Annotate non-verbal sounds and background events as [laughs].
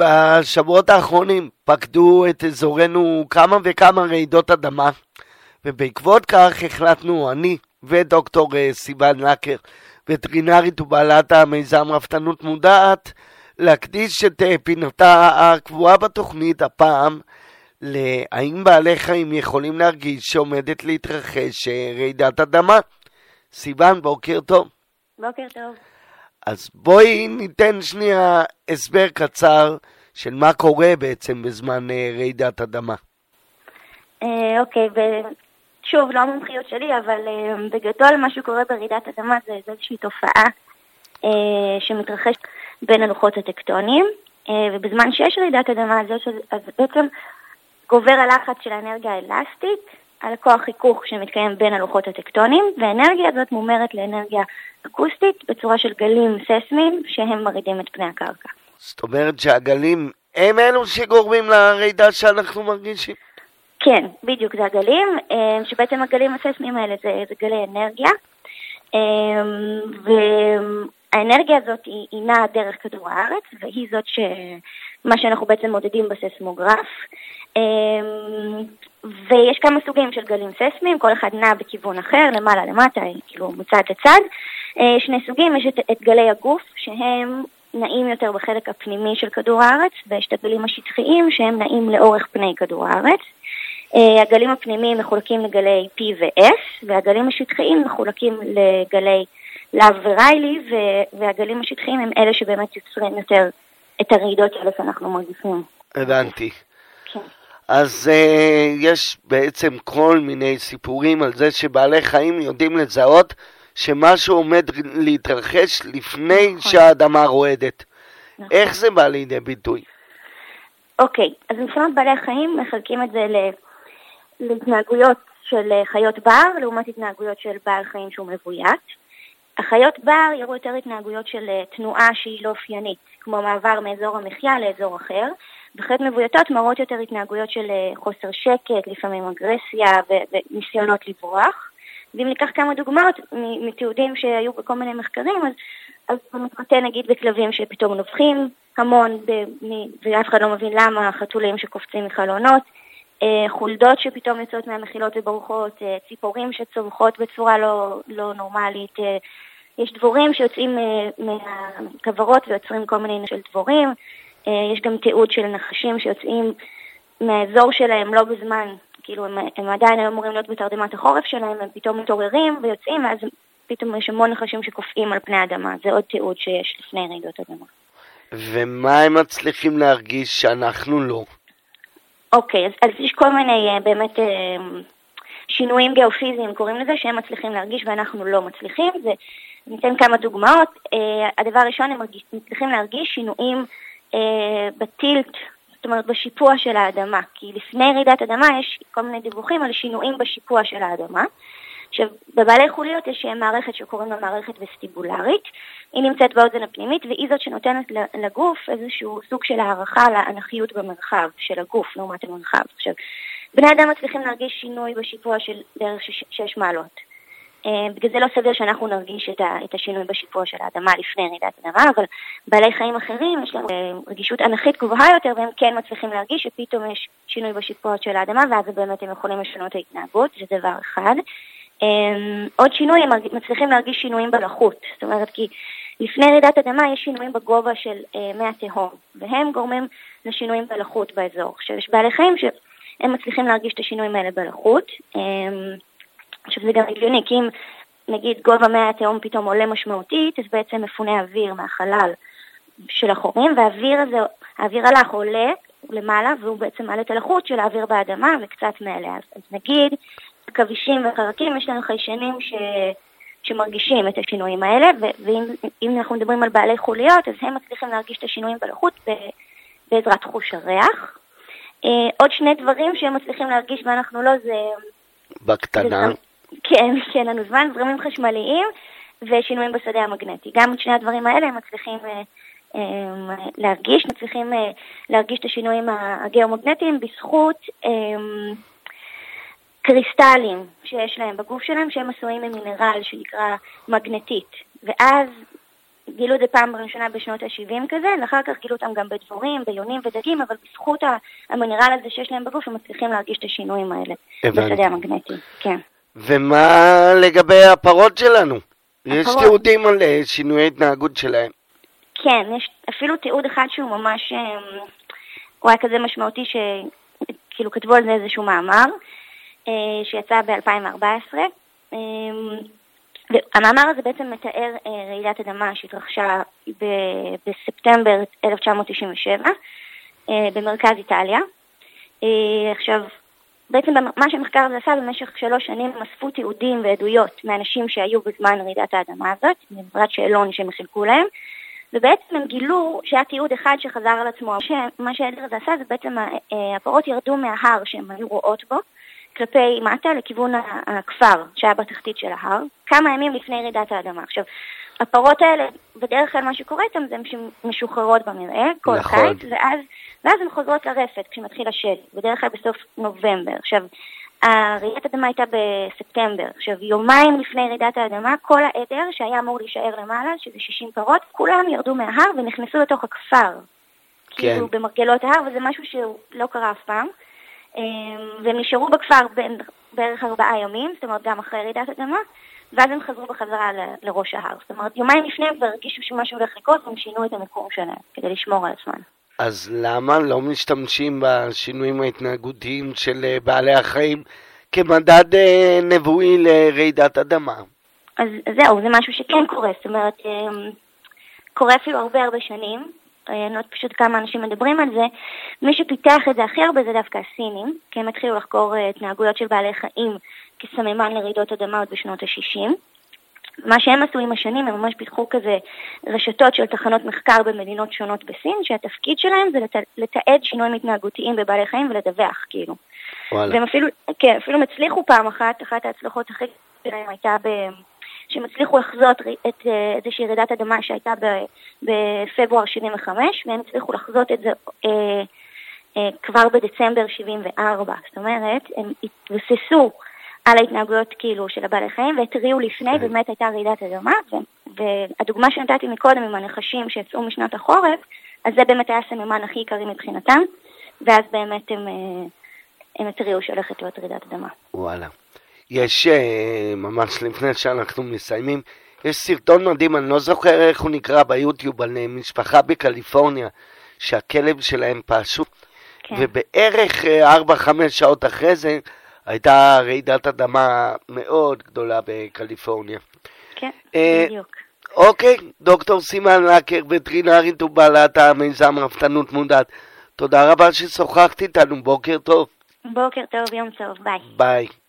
בשבועות האחרונים פקדו את אזורנו כמה וכמה רעידות אדמה, ובעקבות כך החלטנו, אני ודוקטור אה, סיוון לקר, וטרינרית ובעלת המיזם רפתנות מודעת, להקדיש את אה, פינתה הקבועה בתוכנית הפעם להאם בעלי חיים יכולים להרגיש שעומדת להתרחש אה, רעידת אדמה. סיוון, בוקר טוב. בוקר טוב. אז בואי ניתן שנייה הסבר קצר של מה קורה בעצם בזמן אה, רעידת אדמה. אה, אוקיי, ושוב, לא המומחיות שלי, אבל אה, בגדול מה שקורה ברעידת אדמה זה, איזושהי תופעה שמתרחשת בין הלוחות הטקטוניים, ובזמן שיש רעידת אדמה, אז בעצם גובר הלחץ של האנרגיה האלסטית על הכוח חיכוך שמתקיים בין הלוחות הטקטוניים, והאנרגיה הזאת מומרת לאנרגיה אקוסטית בצורה של גלים ססמיים שהם מרעידים את פני הקרקע. זאת אומרת שהגלים הם אלו שגורמים לרעידה שאנחנו מרגישים? כן, בדיוק, זה הגלים, אה, שבעצם הגלים הססמיים האלה זה, זה גלי אנרגיה, אה, והאנרגיה הזאת היא, היא נעה דרך כדור הארץ, והיא זאת ש... מה שאנחנו בעצם מודדים בססמוגרף. אמ, ויש כמה סוגים של גלים ססמיים, כל אחד נע בכיוון אחר, למעלה למטה, כאילו מצד לצד. אה, שני סוגים, יש את, את גלי הגוף, שהם נעים יותר בחלק הפנימי של כדור הארץ, ויש את הגלים השטחיים, שהם נעים לאורך פני כדור הארץ. אה, הגלים הפנימיים מחולקים לגלי P ו-S, והגלים השטחיים מחולקים לגלי לאו וריילי, והגלים השטחיים הם אלה שבאמת יוצרים יותר את הרעידות האלה שאנחנו מרגישים. הבנתי. כן. אז uh, יש בעצם כל מיני סיפורים על זה שבעלי חיים יודעים לזהות שמשהו עומד להתרחש לפני נכון. שהאדמה רועדת. נכון. איך זה בא לידי ביטוי? אוקיי, אז מבחינת בעלי החיים מחלקים את זה להתנהגויות של חיות בר לעומת התנהגויות של בעל חיים שהוא מבוית. החיות בר יראו יותר התנהגויות של אה, תנועה שהיא לא אופיינית, כמו מעבר מאזור המחיה לאזור אחר, וחיות מבויתות מראות יותר התנהגויות של אה, חוסר שקט, לפעמים אגרסיה וניסיונות לברוח. ואם ניקח כמה דוגמאות מתיעודים שהיו בכל מיני מחקרים, אז, אז זה מתבטא נגיד בכלבים שפתאום נובחים המון, ואף אחד לא מבין למה, חתולים שקופצים מחלונות, חולדות שפתאום יוצאות מהמחילות ובורחות, ציפורים שצווחות בצורה לא, לא נורמלית, יש דבורים שיוצאים אה, מהכוורות ויוצרים כל מיני של דבורים, אה, יש גם תיעוד של נחשים שיוצאים מהאזור שלהם לא בזמן, כאילו הם, הם עדיין היו אמורים להיות בתרדמת החורף שלהם, הם פתאום מתעוררים ויוצאים, ואז פתאום יש המון נחשים שקופאים על פני האדמה, זה עוד תיעוד שיש לפני רעידות אדמה. ומה הם מצליחים להרגיש שאנחנו לא? אוקיי, אז, אז יש כל מיני אה, באמת שינויים גיאופיזיים, קוראים לזה, שהם מצליחים להרגיש ואנחנו לא מצליחים. זה ניתן כמה דוגמאות. Uh, הדבר הראשון, הם מרגיש, מצליחים להרגיש שינויים בטילט, זאת אומרת בשיפוע של האדמה, כי לפני רעידת אדמה יש כל מיני דיווחים על שינויים בשיפוע של האדמה. עכשיו, בבעלי חוליות יש מערכת שקוראים לה מערכת וסטיבולרית, היא נמצאת באוזן הפנימית והיא זאת שנותנת לגוף איזשהו סוג של הערכה לאנכיות במרחב של הגוף לעומת המרחב. עכשיו, בני אדם מצליחים להרגיש שינוי בשיפוע של דרך שש מעלות. אה, בגלל זה לא סביר שאנחנו נרגיש את, ה, את השינוי בשיפוע של האדמה לפני רעידת אדמה, אבל בעלי חיים אחרים יש להם אה, רגישות אנכית גבוהה יותר והם כן מצליחים להרגיש שפתאום יש שינוי בשיפוע של האדמה ואז באמת הם יכולים לשנות ההתנהגות, זה דבר אחד. אה, עוד שינוי, הם מצליחים להרגיש שינויים בלחות, זאת אומרת כי לפני רעידת אדמה יש שינויים בגובה של מי התהום, והם גורמים לשינויים בלחות באזור. עכשיו יש בעלי חיים שהם מצליחים להרגיש את השינויים האלה בלחות. עכשיו זה גם הגיוני, כי אם נגיד גובה מי התהום פתאום עולה משמעותית, אז בעצם מפונה אוויר מהחלל של החורים, והאוויר הזה, האוויר הלך עולה למעלה, והוא בעצם מעלה את הלחות של האוויר באדמה וקצת מעליה. אז נגיד, עכבישים וחרקים, יש לנו חיישנים ש... שמרגישים את השינויים האלה, ואם אנחנו מדברים על בעלי חוליות, אז הם מצליחים להרגיש את השינויים בלחות בעזרת חוש הריח. אה, עוד שני דברים שהם מצליחים להרגיש ואנחנו לא, זה... בקטנה. זה, כן, שאין [laughs] לנו זמן, זרמים חשמליים ושינויים בשדה המגנטי. גם את שני הדברים האלה הם מצליחים אה, אה, להרגיש, מצליחים אה, להרגיש את השינויים הגיאומגנטיים בזכות אה, קריסטלים שיש להם בגוף שלהם, שהם עשויים ממינרל שנקרא מגנטית. ואז גילו את זה פעם ראשונה בשנות ה-70 כזה, ואחר כך גילו אותם גם בדבורים, ביונים ודגים, אבל בזכות המינרל הזה שיש להם בגוף, הם מצליחים להרגיש את השינויים האלה. הבנתי. בשדה המגנטי, כן. ומה לגבי הפרות שלנו? יש הפרות. תיעודים על אה, שינויי התנהגות שלהם. כן, יש אפילו תיעוד אחד שהוא ממש, אמ, הוא היה כזה משמעותי שכאילו כתבו על זה איזשהו מאמר שיצא ב-2014. והמאמר הזה בעצם מתאר אה, רעידת אדמה שהתרחשה בספטמבר 1997 אה, במרכז איטליה. אה, עכשיו, בעצם מה שהמחקר הזה עשה במשך שלוש שנים הם אספו תיעודים ועדויות מאנשים שהיו בזמן רעידת האדמה הזאת, בעזרת שאלון שהם חילקו להם, ובעצם הם גילו שהיה תיעוד אחד שחזר על עצמו. מה שהעדר הזה עשה זה בעצם הפרות ירדו מההר שהם היו רואות בו, כלפי מטה לכיוון הכפר שהיה בתחתית של ההר, כמה ימים לפני רעידת האדמה. עכשיו, הפרות האלה, בדרך כלל מה שקורה איתן זה שהן משוחררות במרעה כל נכון. קיץ, ואז, ואז הן חוזרות לרפת כשמתחיל השלג, בדרך כלל בסוף נובמבר. עכשיו, רעידת האדמה הייתה בספטמבר. עכשיו, יומיים לפני רעידת האדמה, כל העדר שהיה אמור להישאר למעלה, שזה 60 פרות, כולם ירדו מההר ונכנסו לתוך הכפר. כן. כאילו במרגלות ההר, וזה משהו שלא קרה אף פעם. אמ, והם נשארו בכפר בין, בערך ארבעה ימים, זאת אומרת גם אחרי רעידת אדמה, ואז הם חזרו בחזרה ל- לראש ההר. זאת אומרת, יומיים לפני הם כבר הרגישו שמשהו הולך לקרות, והם שינו את המיקום שלהם כדי לשמור על עצמם. אז למה לא משתמשים בשינויים ההתנהגותיים של אה, בעלי החיים כמדד אה, נבואי לרעידת אדמה? אז אז זהו, זה משהו שכן קורה, זאת אומרת, אמ, קורה אפילו הרבה הרבה שנים. אני לא יודעת פשוט כמה אנשים מדברים על זה. מי שפיתח את זה הכי הרבה זה דווקא הסינים, כי הם התחילו לחקור אה, התנהגויות של בעלי חיים כסממן לרעידות אדמה עוד בשנות ה-60. מה שהם עשו עם השנים, הם ממש פיתחו כזה רשתות של תחנות מחקר במדינות שונות בסין, שהתפקיד שלהם זה לת... לתעד שינויים התנהגותיים בבעלי חיים ולדווח, כאילו. וואלה. והם אפילו, כן, אפילו הם הצליחו פעם אחת, אחת ההצלחות הכי גדולות שלהם הייתה ב... שהם הצליחו לחזות את אה, איזושהי רעידת אדמה שהייתה בפברואר 75, והם הצליחו לחזות את זה אה, אה, כבר בדצמבר 74. זאת אומרת, הם התבססו על ההתנהגויות כאילו של הבעלי חיים והתריעו לפני, כן. באמת הייתה רעידת אדמה, והדוגמה שנתתי מקודם עם הנחשים שיצאו משנת החורף, אז זה באמת היה הסממן הכי עיקרי מבחינתם, ואז באמת הם, אה, הם התריעו שהולכת להיות רעידת אדמה. וואלה. יש, אה, ממש לפני שאנחנו מסיימים, יש סרטון מדהים, אני לא זוכר איך הוא נקרא ביוטיוב, על אה, משפחה בקליפורניה, שהכלב שלהם פשוט, כן. ובערך 4-5 שעות אחרי זה הייתה רעידת אדמה מאוד גדולה בקליפורניה. כן, אה, בדיוק. אוקיי, דוקטור סימן לקר, וטרינרית ובעלת המיזם רפתנות מודעת, תודה רבה ששוחחת איתנו, בוקר טוב, בוקר טוב, יום טוב, ביי. ביי.